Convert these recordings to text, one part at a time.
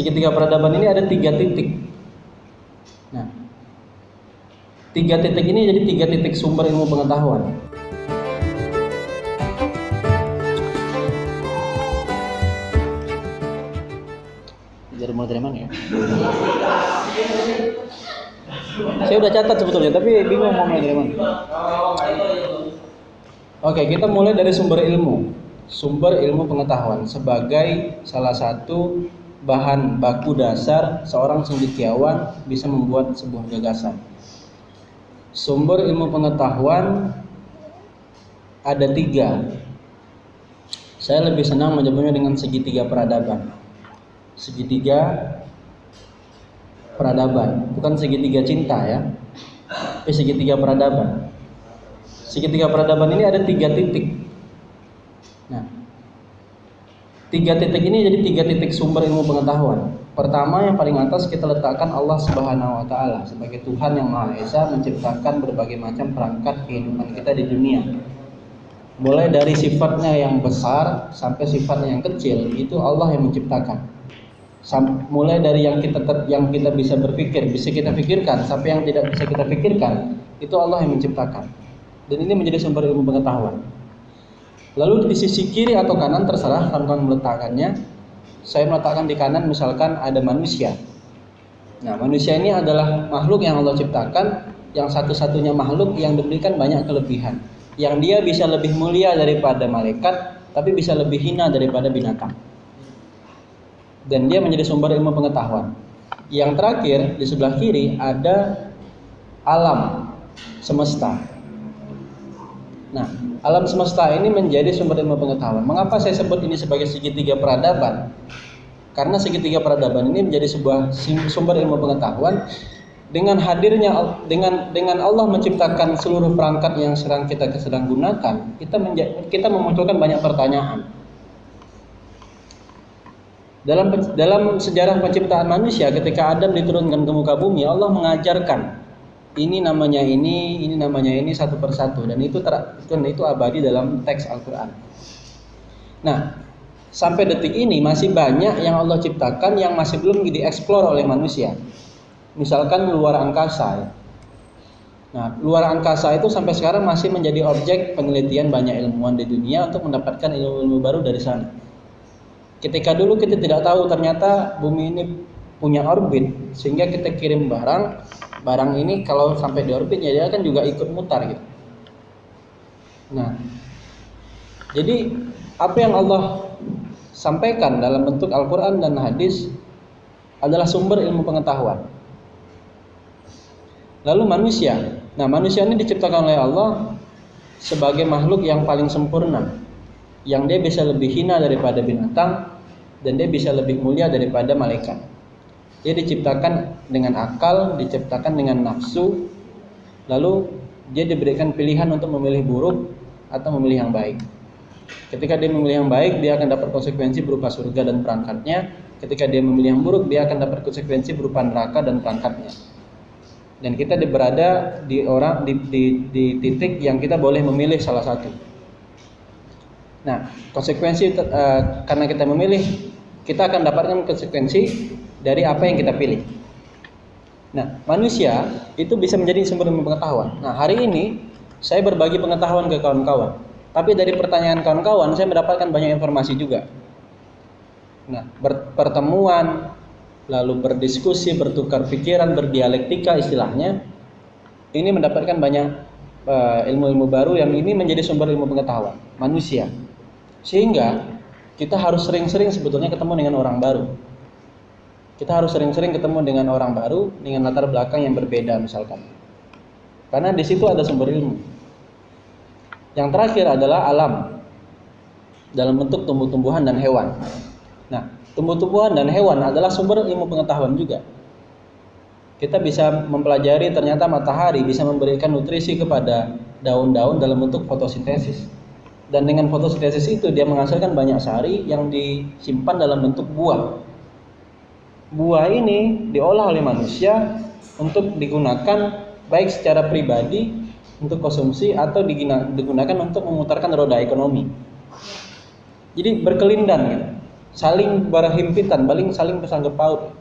segitiga peradaban ini ada tiga titik. Nah, tiga titik ini jadi tiga titik sumber ilmu pengetahuan. Jadi mulai dari mana ya? Saya udah catat sebetulnya, tapi bingung mau dari mana. Oke, kita mulai dari sumber ilmu. Sumber ilmu pengetahuan sebagai salah satu bahan baku dasar seorang cendekiawan bisa membuat sebuah gagasan. Sumber ilmu pengetahuan ada tiga. Saya lebih senang menyebutnya dengan segitiga peradaban. Segitiga peradaban, bukan segitiga cinta ya, tapi segitiga peradaban. Segitiga peradaban ini ada tiga titik. Nah, tiga titik ini jadi tiga titik sumber ilmu pengetahuan. Pertama yang paling atas kita letakkan Allah Subhanahu wa taala sebagai Tuhan yang Maha Esa menciptakan berbagai macam perangkat kehidupan kita di dunia. Mulai dari sifatnya yang besar sampai sifatnya yang kecil itu Allah yang menciptakan. mulai dari yang kita yang kita bisa berpikir, bisa kita pikirkan sampai yang tidak bisa kita pikirkan, itu Allah yang menciptakan. Dan ini menjadi sumber ilmu pengetahuan. Lalu di sisi kiri atau kanan terserah kawan-kawan meletakkannya. Saya meletakkan di kanan misalkan ada manusia. Nah, manusia ini adalah makhluk yang Allah ciptakan, yang satu-satunya makhluk yang diberikan banyak kelebihan. Yang dia bisa lebih mulia daripada malaikat, tapi bisa lebih hina daripada binatang. Dan dia menjadi sumber ilmu pengetahuan. Yang terakhir di sebelah kiri ada alam semesta. Nah, alam semesta ini menjadi sumber ilmu pengetahuan. Mengapa saya sebut ini sebagai segitiga peradaban? Karena segitiga peradaban ini menjadi sebuah sumber ilmu pengetahuan dengan hadirnya dengan dengan Allah menciptakan seluruh perangkat yang sedang kita sedang gunakan, kita kita memunculkan banyak pertanyaan. Dalam dalam sejarah penciptaan manusia ketika Adam diturunkan ke muka bumi, Allah mengajarkan ini namanya ini, ini namanya ini satu persatu dan itu ter, itu abadi dalam teks Al-Qur'an. Nah, sampai detik ini masih banyak yang Allah ciptakan yang masih belum dieksplor oleh manusia. Misalkan luar angkasa. Ya. Nah, luar angkasa itu sampai sekarang masih menjadi objek penelitian banyak ilmuwan di dunia untuk mendapatkan ilmu-ilmu baru dari sana. Ketika dulu kita tidak tahu ternyata bumi ini punya orbit sehingga kita kirim barang barang ini kalau sampai di orbit ya dia kan juga ikut mutar gitu. Nah, jadi apa yang Allah sampaikan dalam bentuk Al-Quran dan hadis adalah sumber ilmu pengetahuan. Lalu manusia, nah manusia ini diciptakan oleh Allah sebagai makhluk yang paling sempurna, yang dia bisa lebih hina daripada binatang dan dia bisa lebih mulia daripada malaikat. Dia diciptakan dengan akal, diciptakan dengan nafsu, lalu dia diberikan pilihan untuk memilih buruk atau memilih yang baik. Ketika dia memilih yang baik, dia akan dapat konsekuensi berupa surga dan perangkatnya. Ketika dia memilih yang buruk, dia akan dapat konsekuensi berupa neraka dan perangkatnya. Dan kita berada di orang di, di, di titik yang kita boleh memilih salah satu. Nah, konsekuensi uh, karena kita memilih, kita akan dapatkan konsekuensi dari apa yang kita pilih. Nah, manusia itu bisa menjadi sumber pengetahuan. Nah, hari ini saya berbagi pengetahuan ke kawan-kawan. Tapi dari pertanyaan kawan-kawan saya mendapatkan banyak informasi juga. Nah, pertemuan lalu berdiskusi, bertukar pikiran, berdialektika istilahnya ini mendapatkan banyak eh, ilmu-ilmu uh, baru yang ini menjadi sumber ilmu pengetahuan manusia. Sehingga kita harus sering-sering sebetulnya ketemu dengan orang baru kita harus sering-sering ketemu dengan orang baru dengan latar belakang yang berbeda misalkan. Karena di situ ada sumber ilmu. Yang terakhir adalah alam dalam bentuk tumbuh-tumbuhan dan hewan. Nah, tumbuh-tumbuhan dan hewan adalah sumber ilmu pengetahuan juga. Kita bisa mempelajari ternyata matahari bisa memberikan nutrisi kepada daun-daun dalam bentuk fotosintesis. Dan dengan fotosintesis itu dia menghasilkan banyak sari yang disimpan dalam bentuk buah buah ini diolah oleh manusia untuk digunakan baik secara pribadi untuk konsumsi atau digunakan untuk memutarkan roda ekonomi. Jadi berkelindan gitu. saling berhimpitan, saling saling bersangkut paut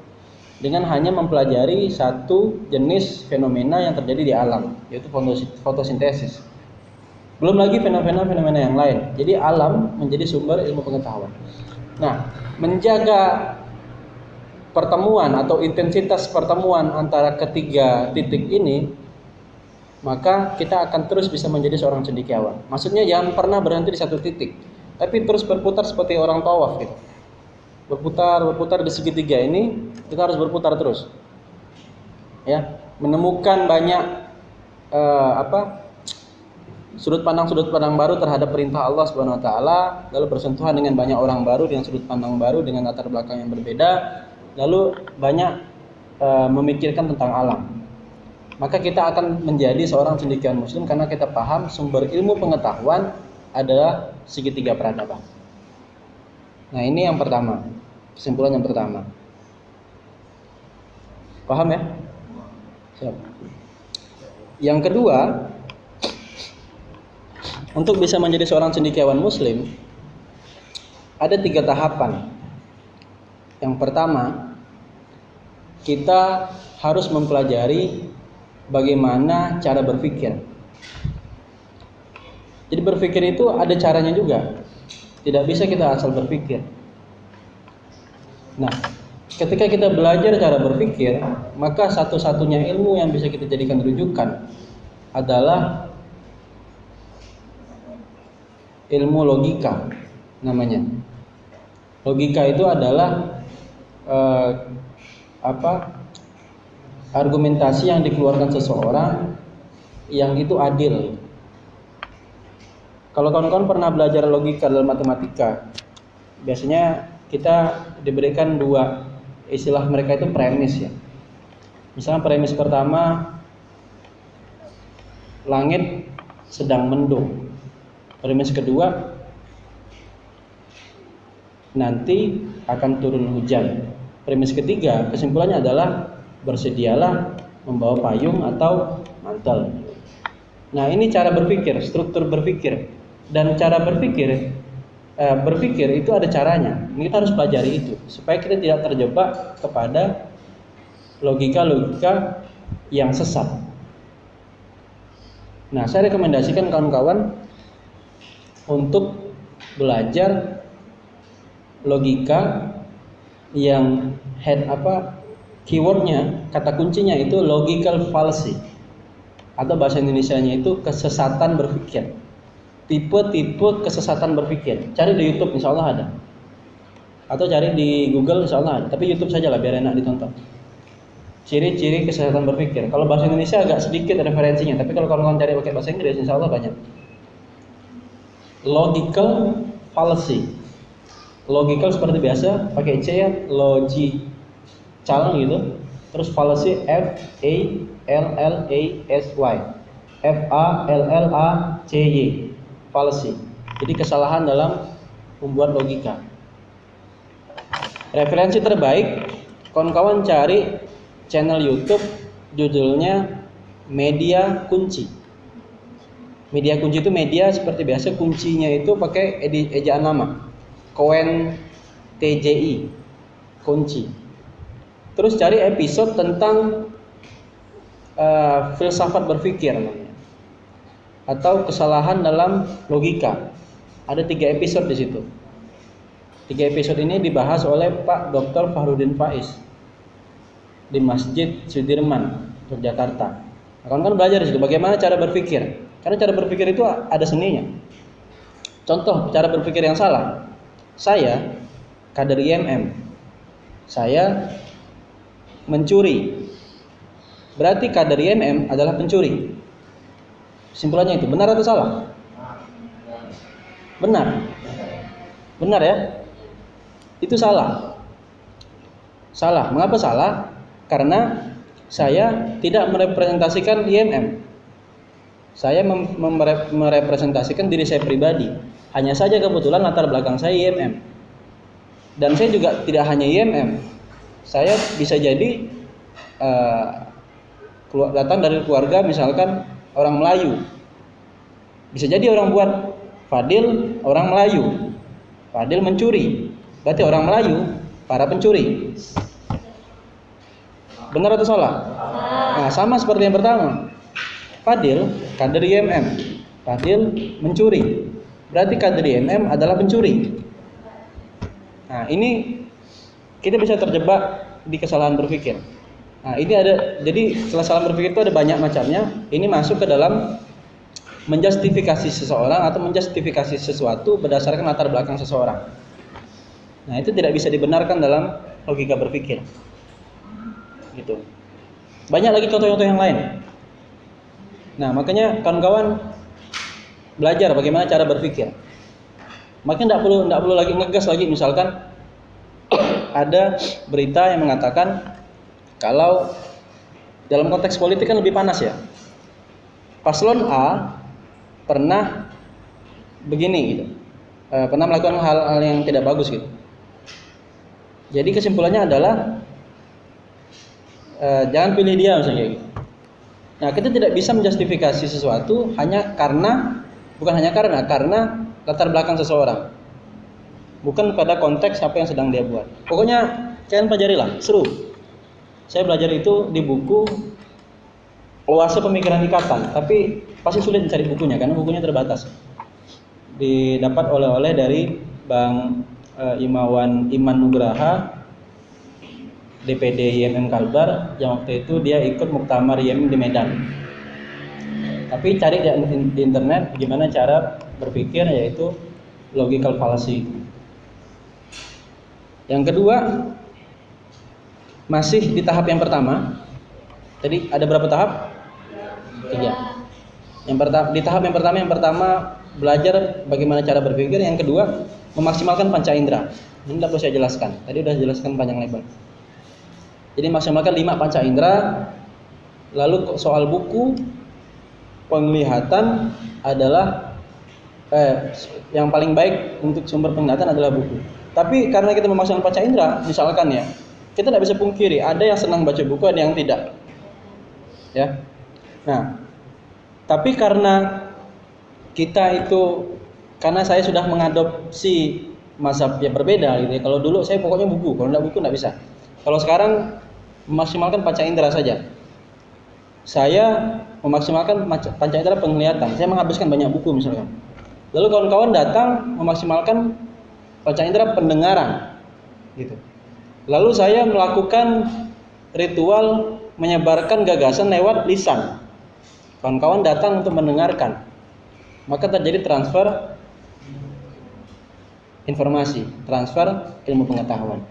dengan hanya mempelajari satu jenis fenomena yang terjadi di alam, yaitu fotosintesis. Belum lagi fenomena-fenomena yang lain. Jadi alam menjadi sumber ilmu pengetahuan. Nah, menjaga pertemuan atau intensitas pertemuan antara ketiga titik ini maka kita akan terus bisa menjadi seorang cendekiawan. Maksudnya jangan pernah berhenti di satu titik, tapi terus berputar seperti orang tawaf gitu. Berputar, berputar di segitiga ini, kita harus berputar terus. Ya, menemukan banyak uh, apa? sudut pandang sudut pandang baru terhadap perintah Allah Subhanahu wa taala, lalu bersentuhan dengan banyak orang baru dengan sudut pandang baru dengan latar belakang yang berbeda, lalu banyak uh, memikirkan tentang alam maka kita akan menjadi seorang cendekiawan muslim karena kita paham sumber ilmu pengetahuan adalah segitiga peradaban. Nah, ini yang pertama. Kesimpulan yang pertama. Paham ya? Siap. Yang kedua, untuk bisa menjadi seorang cendekiawan muslim ada tiga tahapan. Yang pertama, kita harus mempelajari bagaimana cara berpikir. Jadi berpikir itu ada caranya juga. Tidak bisa kita asal berpikir. Nah, ketika kita belajar cara berpikir, maka satu-satunya ilmu yang bisa kita jadikan rujukan adalah ilmu logika namanya. Logika itu adalah eh, apa? argumentasi yang dikeluarkan seseorang yang itu adil. Kalau kawan-kawan pernah belajar logika dalam matematika, biasanya kita diberikan dua istilah mereka itu premis ya. Misalnya premis pertama langit sedang mendung. Premis kedua nanti akan turun hujan. Premis ketiga kesimpulannya adalah bersedialah membawa payung atau mantel. Nah, ini cara berpikir, struktur berpikir. Dan cara berpikir eh, berpikir itu ada caranya. Kita harus pelajari itu supaya kita tidak terjebak kepada logika-logika yang sesat. Nah, saya rekomendasikan kawan-kawan untuk belajar logika yang head apa keywordnya kata kuncinya itu logical fallacy. Atau bahasa Indonesia-nya itu kesesatan berpikir. Tipe-tipe kesesatan berpikir. Cari di YouTube insya Allah ada. Atau cari di Google insya Allah ada. Tapi YouTube saja lah biar enak ditonton. Ciri-ciri kesesatan berpikir. Kalau bahasa Indonesia agak sedikit referensinya tapi kalau kawan-kawan cari pakai bahasa Inggris insya Allah banyak. Logical fallacy logical seperti biasa pakai C ya logi calon gitu. Terus fallacy F A L L A S Y. F A L L A C Y. Fallacy jadi kesalahan dalam membuat logika referensi terbaik kawan-kawan cari channel YouTube judulnya media kunci. Media kunci itu media seperti biasa kuncinya itu pakai ejaan nama Koen TJI kunci Terus cari episode tentang uh, filsafat berpikir atau kesalahan dalam logika. Ada tiga episode di situ. Tiga episode ini dibahas oleh Pak Dr. Fahrudin Faiz di Masjid Sudirman, Yogyakarta. Akan kan belajar di situ bagaimana cara berpikir. Karena cara berpikir itu ada seninya. Contoh cara berpikir yang salah. Saya kader IMM. Saya mencuri. Berarti kader IMM adalah pencuri. Simpulannya itu benar atau salah? Benar. Benar ya? Itu salah. Salah. Mengapa salah? Karena saya tidak merepresentasikan IMM. Saya merepresentasikan diri saya pribadi. Hanya saja kebetulan latar belakang saya IMM. Dan saya juga tidak hanya IMM, saya bisa jadi uh, datang dari keluarga misalkan orang Melayu bisa jadi orang buat Fadil orang Melayu Fadil mencuri Berarti orang Melayu para pencuri. Benar atau salah? Nah, sama seperti yang pertama. Fadil kader IMM. Fadil mencuri. Berarti kader IMM adalah pencuri. Nah, ini kita bisa terjebak di kesalahan berpikir. Nah, ini ada jadi kesalahan berpikir itu ada banyak macamnya. Ini masuk ke dalam menjustifikasi seseorang atau menjustifikasi sesuatu berdasarkan latar belakang seseorang. Nah, itu tidak bisa dibenarkan dalam logika berpikir. Gitu. Banyak lagi contoh-contoh yang lain. Nah, makanya kawan-kawan belajar bagaimana cara berpikir. Makanya tidak perlu tidak perlu lagi ngegas lagi misalkan ada berita yang mengatakan kalau dalam konteks politik kan lebih panas ya. Paslon A pernah begini gitu. E, pernah melakukan hal-hal yang tidak bagus gitu. Jadi kesimpulannya adalah e, jangan pilih dia misalnya gitu. Nah, kita tidak bisa menjustifikasi sesuatu hanya karena bukan hanya karena karena latar belakang seseorang. Bukan pada konteks apa yang sedang dia buat. Pokoknya kalian pelajarilah, seru. Saya belajar itu di buku Oase Pemikiran Ikatan, tapi pasti sulit mencari bukunya karena bukunya terbatas. Didapat oleh-oleh dari Bang e, Imawan Iman Nugraha DPD IMM Kalbar yang waktu itu dia ikut muktamar IMM di Medan. Tapi cari di internet gimana cara berpikir yaitu logical fallacy. Yang kedua masih di tahap yang pertama. Tadi ada berapa tahap? Tiga. Yang pertama di tahap yang pertama yang pertama belajar bagaimana cara berpikir, yang kedua memaksimalkan panca indera. Ini tidak perlu saya jelaskan. Tadi sudah jelaskan panjang lebar. Jadi maksimalkan lima panca indera. Lalu soal buku penglihatan adalah eh, yang paling baik untuk sumber penglihatan adalah buku. Tapi karena kita memasukkan panca indera, misalkan ya, kita tidak bisa pungkiri ada yang senang baca buku, ada yang tidak. Ya. Nah, tapi karena kita itu karena saya sudah mengadopsi masa yang berbeda gitu ya. Kalau dulu saya pokoknya buku, kalau tidak buku tidak bisa. Kalau sekarang memaksimalkan panca indera saja. Saya memaksimalkan panca indera penglihatan. Saya menghabiskan banyak buku misalkan. Lalu kawan-kawan datang memaksimalkan panca indera pendengaran. Gitu. Lalu saya melakukan ritual menyebarkan gagasan lewat lisan. Kawan-kawan datang untuk mendengarkan. Maka terjadi transfer informasi, transfer ilmu pengetahuan.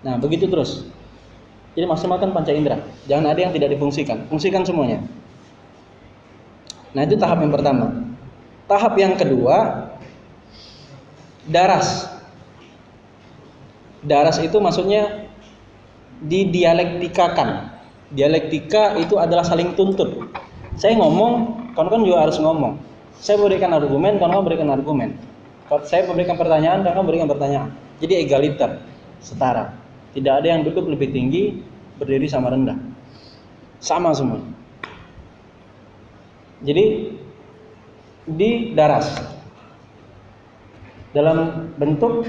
Nah, begitu terus. Jadi maksimalkan panca indera. Jangan ada yang tidak difungsikan. Fungsikan semuanya. Nah, itu tahap yang pertama. Tahap yang kedua daras. Daras itu maksudnya didialektikakan. Dialektika itu adalah saling tuntut. Saya ngomong, kawan-kawan juga harus ngomong. Saya berikan argumen, kawan-kawan berikan argumen. Saya memberikan pertanyaan, kawan-kawan berikan pertanyaan. Jadi egaliter, setara. Tidak ada yang duduk lebih tinggi, berdiri sama rendah. Sama semua. Jadi di daras. Dalam bentuk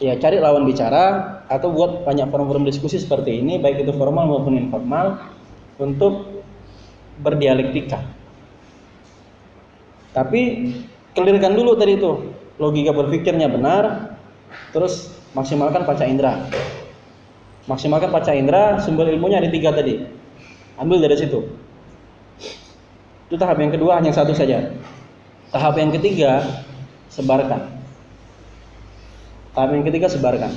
ya cari lawan bicara atau buat banyak forum-forum diskusi seperti ini baik itu formal maupun informal untuk berdialektika. Tapi kelirkan dulu tadi itu logika berpikirnya benar, terus maksimalkan panca indera maksimalkan panca indera sumber ilmunya ada tiga tadi. Ambil dari situ itu tahap yang kedua hanya satu saja. Tahap yang ketiga sebarkan. Tahap yang ketiga sebarkan.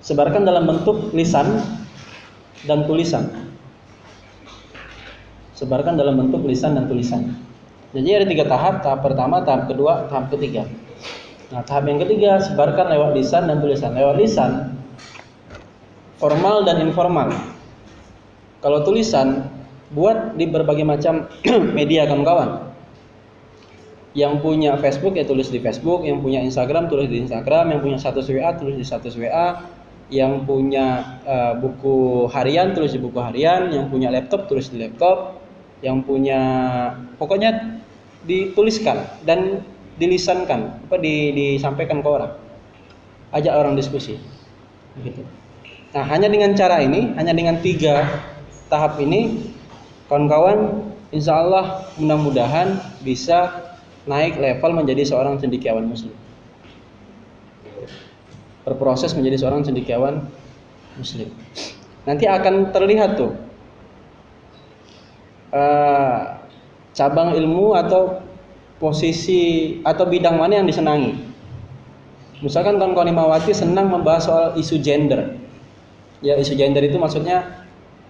Sebarkan dalam bentuk lisan dan tulisan. Sebarkan dalam bentuk lisan dan tulisan. Jadi ada tiga tahap tahap pertama tahap kedua tahap ketiga. Nah, tahap yang ketiga sebarkan lewat lisan dan tulisan. Lewat lisan formal dan informal. Kalau tulisan buat di berbagai macam media kawan-kawan. Yang punya Facebook ya tulis di Facebook, yang punya Instagram tulis di Instagram, yang punya status WA tulis di status WA, yang punya uh, buku harian tulis di buku harian, yang punya laptop tulis di laptop, yang punya pokoknya dituliskan dan dilisankan apa di, disampaikan ke orang ajak orang diskusi. Begitu. Nah, hanya dengan cara ini, hanya dengan tiga tahap ini, kawan-kawan, insya Allah mudah-mudahan bisa naik level menjadi seorang cendekiawan muslim. Berproses menjadi seorang cendekiawan muslim. Nanti akan terlihat tuh uh, cabang ilmu atau posisi atau bidang mana yang disenangi. Misalkan kawan-kawan Imawati senang membahas soal isu gender ya isu gender itu maksudnya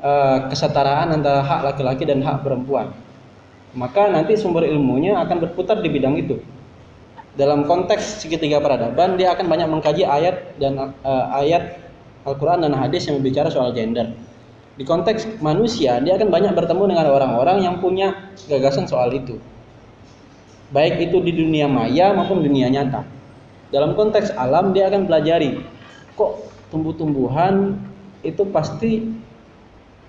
uh, kesetaraan antara hak laki-laki dan hak perempuan. Maka nanti sumber ilmunya akan berputar di bidang itu. Dalam konteks segitiga peradaban dia akan banyak mengkaji ayat dan uh, ayat Al-Quran dan hadis yang berbicara soal gender. Di konteks manusia dia akan banyak bertemu dengan orang-orang yang punya gagasan soal itu. Baik itu di dunia maya maupun dunia nyata. Dalam konteks alam dia akan pelajari kok tumbuh-tumbuhan itu pasti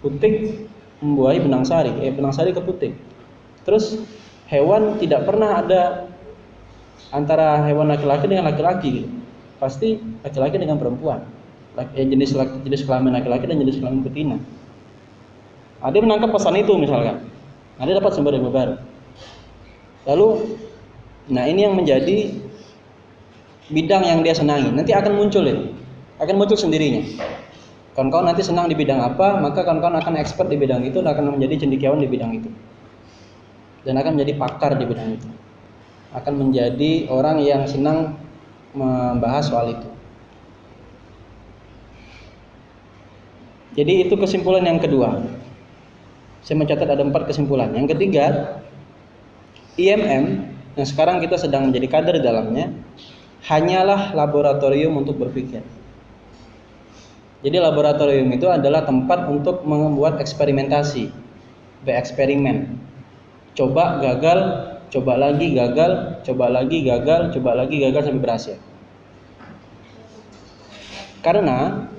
putik membuahi benang sari, eh benang sari ke putik. Terus hewan tidak pernah ada antara hewan laki-laki dengan laki-laki, pasti laki-laki dengan perempuan. Eh, jenis jenis kelamin laki-laki dan jenis kelamin betina. Ada nah, menangkap pesan itu misalkan, ada nah, dapat sumber yang baru. Lalu, nah ini yang menjadi bidang yang dia senangi. Nanti akan muncul ini, akan muncul sendirinya. Kawan-kawan nanti senang di bidang apa, maka kawan-kawan akan expert di bidang itu dan akan menjadi cendekiawan di bidang itu. Dan akan menjadi pakar di bidang itu. Akan menjadi orang yang senang membahas soal itu. Jadi itu kesimpulan yang kedua. Saya mencatat ada empat kesimpulan. Yang ketiga, IMM yang sekarang kita sedang menjadi kader dalamnya hanyalah laboratorium untuk berpikir. Jadi laboratorium itu adalah tempat untuk membuat eksperimentasi, bereksperimen. Coba gagal, coba lagi gagal, coba lagi gagal, coba lagi gagal sampai berhasil. Karena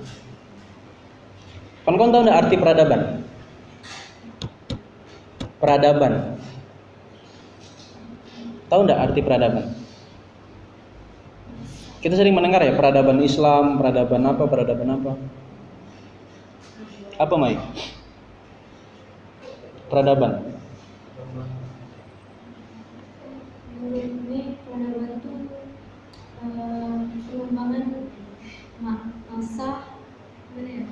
kan tahu arti peradaban? Peradaban. Tahu nggak arti peradaban? Kita sering mendengar ya peradaban Islam, peradaban apa, peradaban apa. Apa Mai? Peradaban. Ini peradaban itu eh, pengembangan masa ya?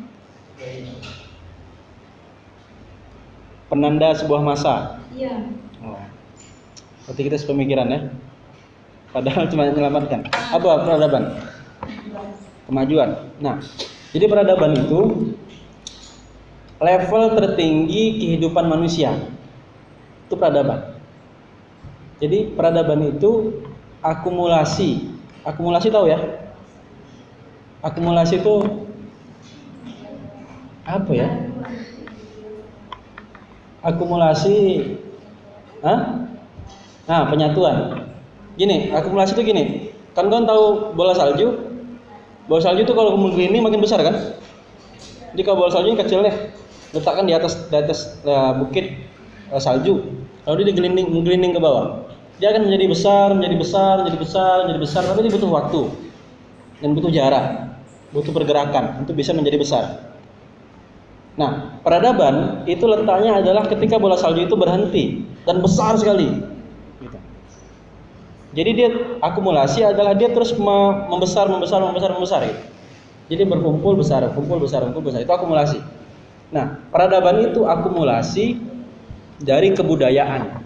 Penanda sebuah masa. Iya. Oh. Berarti kita sepemikiran ya. Padahal cuma menyelamatkan. Apa peradaban? Kemajuan. Nah, jadi peradaban itu level tertinggi kehidupan manusia. Itu peradaban. Jadi peradaban itu akumulasi. Akumulasi tahu ya? Akumulasi itu apa ya? Akumulasi Hah? Nah, penyatuan. Gini, akumulasi itu gini. Kan kalian tahu bola salju? Bola salju itu kalau menggelinding makin besar kan? Kalau bola salju ini kecil nih, letakkan di atas di atas ya, bukit uh, salju, lalu dia digelinding menggelinding ke bawah. Dia akan menjadi besar, menjadi besar, menjadi besar, menjadi besar, tapi dia butuh waktu dan butuh jarak, butuh pergerakan untuk bisa menjadi besar. Nah, peradaban itu letaknya adalah ketika bola salju itu berhenti dan besar sekali. Jadi dia akumulasi adalah dia terus membesar, membesar, membesar, membesar. Gitu. Jadi berkumpul besar, kumpul besar, kumpul besar. Itu akumulasi. Nah, peradaban itu akumulasi dari kebudayaan.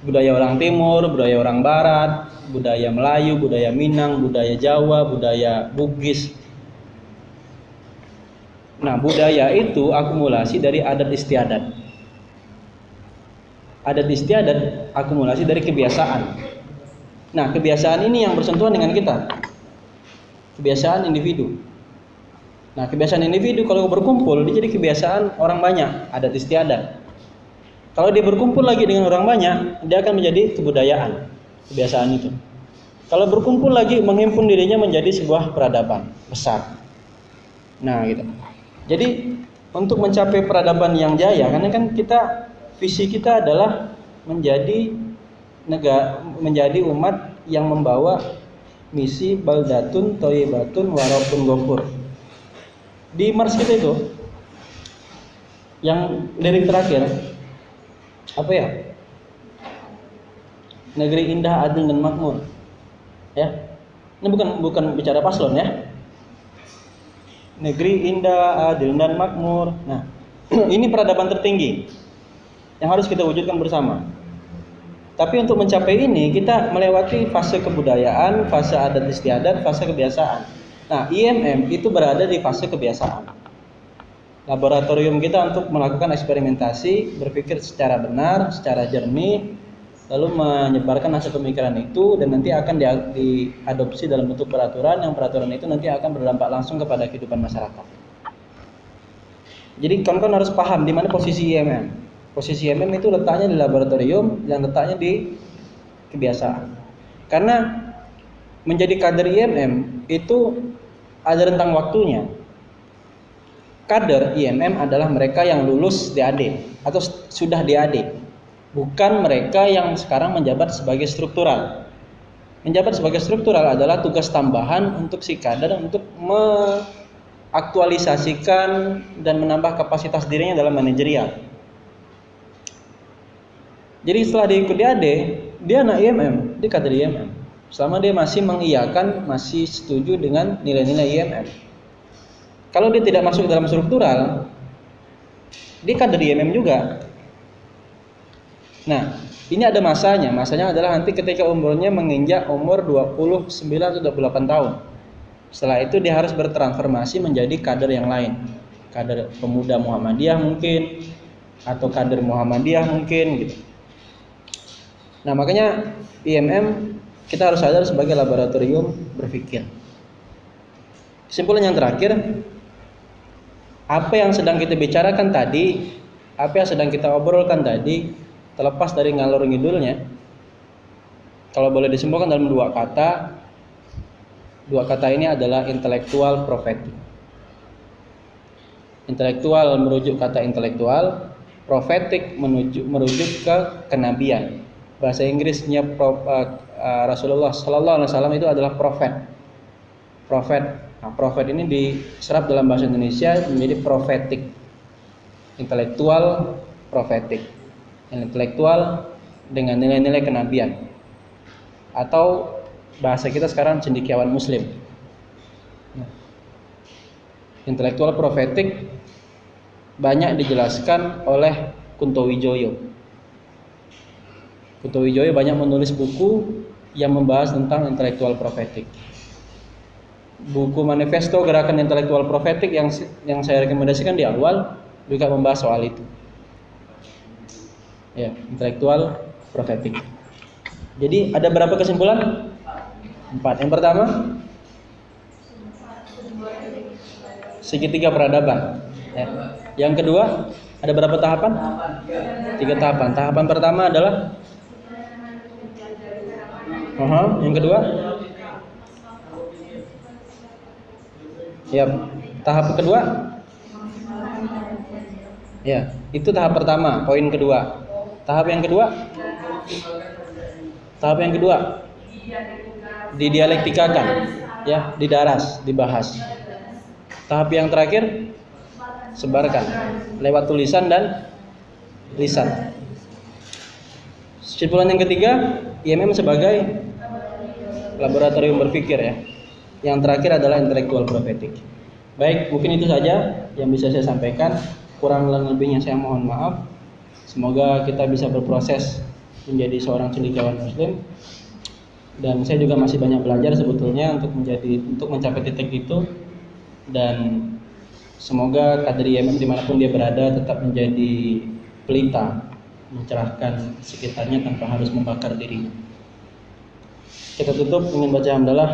Budaya orang timur, budaya orang barat, budaya Melayu, budaya Minang, budaya Jawa, budaya Bugis. Nah, budaya itu akumulasi dari adat istiadat adat istiadat akumulasi dari kebiasaan. Nah, kebiasaan ini yang bersentuhan dengan kita. Kebiasaan individu. Nah, kebiasaan individu kalau berkumpul dia jadi kebiasaan orang banyak, adat istiadat. Kalau dia berkumpul lagi dengan orang banyak, dia akan menjadi kebudayaan, kebiasaan itu. Kalau berkumpul lagi menghimpun dirinya menjadi sebuah peradaban besar. Nah, gitu. Jadi untuk mencapai peradaban yang jaya, karena kan kita visi kita adalah menjadi negara menjadi umat yang membawa misi baldatun toyibatun warapun gofur di mars kita itu yang lirik terakhir apa ya? Negeri indah adil dan makmur. Ya. Ini bukan bukan bicara paslon ya. Negeri indah adil dan makmur. Nah ini peradaban tertinggi yang harus kita wujudkan bersama. Tapi untuk mencapai ini kita melewati fase kebudayaan, fase adat istiadat, fase kebiasaan. Nah, IMM itu berada di fase kebiasaan. Laboratorium kita untuk melakukan eksperimentasi, berpikir secara benar, secara jernih, lalu menyebarkan hasil pemikiran itu dan nanti akan diadopsi dalam bentuk peraturan yang peraturan itu nanti akan berdampak langsung kepada kehidupan masyarakat. Jadi kawan-kawan harus paham di mana posisi IMM. Posisi MM itu letaknya di laboratorium dan letaknya di kebiasaan. Karena menjadi kader IMM itu ada rentang waktunya. Kader IMM adalah mereka yang lulus DAD atau sudah DAD. Bukan mereka yang sekarang menjabat sebagai struktural. Menjabat sebagai struktural adalah tugas tambahan untuk si kader untuk mengaktualisasikan dan menambah kapasitas dirinya dalam manajerial jadi setelah dia ikut DAD, dia anak IMM, dia kader IMM. Selama dia masih mengiyakan, masih setuju dengan nilai-nilai IMM. Kalau dia tidak masuk dalam struktural, dia kader IMM juga. Nah, ini ada masanya. Masanya adalah nanti ketika umurnya menginjak umur 29 atau 28 tahun. Setelah itu dia harus bertransformasi menjadi kader yang lain. Kader pemuda Muhammadiyah mungkin atau kader Muhammadiyah mungkin gitu. Nah, makanya IMM kita harus sadar sebagai laboratorium berpikir. Kesimpulan yang terakhir, apa yang sedang kita bicarakan tadi, apa yang sedang kita obrolkan tadi, terlepas dari ngalur ngidulnya, kalau boleh disimpulkan dalam dua kata, dua kata ini adalah intelektual profetik. Intelektual merujuk kata intelektual, profetik merujuk ke kenabian bahasa Inggrisnya uh, uh, Rasulullah Sallallahu Alaihi Wasallam itu adalah profet. Profet. Nah, profet ini diserap dalam bahasa Indonesia menjadi profetik, intelektual, profetik, intelektual dengan nilai-nilai kenabian. Atau bahasa kita sekarang cendikiawan Muslim. Nah, intelektual profetik banyak dijelaskan oleh Kunto Wijoyo Kuto Wijoyo banyak menulis buku yang membahas tentang intelektual profetik. Buku manifesto gerakan intelektual profetik yang yang saya rekomendasikan di awal juga membahas soal itu. Ya, intelektual profetik. Jadi ada berapa kesimpulan? Empat. Yang pertama, segitiga peradaban. Ya. Yang kedua, ada berapa tahapan? Tiga tahapan. Tahapan pertama adalah Aha, yang kedua? Ya, tahap kedua? Ya, itu tahap pertama, poin kedua. Tahap yang kedua? Tahap yang kedua? Didialektikakan, ya, didaras, dibahas. Tahap yang terakhir? Sebarkan lewat tulisan dan lisan. Kesimpulan yang ketiga, IMM sebagai laboratorium berpikir ya. Yang terakhir adalah intelektual profetik. Baik, mungkin itu saja yang bisa saya sampaikan. Kurang lebihnya saya mohon maaf. Semoga kita bisa berproses menjadi seorang cendekiawan muslim. Dan saya juga masih banyak belajar sebetulnya untuk menjadi untuk mencapai titik itu dan semoga kader IMM di mana pun dia berada tetap menjadi pelita mencerahkan sekitarnya tanpa harus membakar dirinya. Kita tutup dengan baca hamdalah.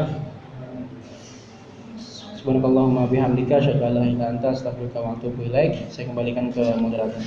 Subhanakallahumma bihamdika asyhadu an la ilaha illa anta astaghfiruka wa atubu ilaik. Saya kembalikan ke moderator.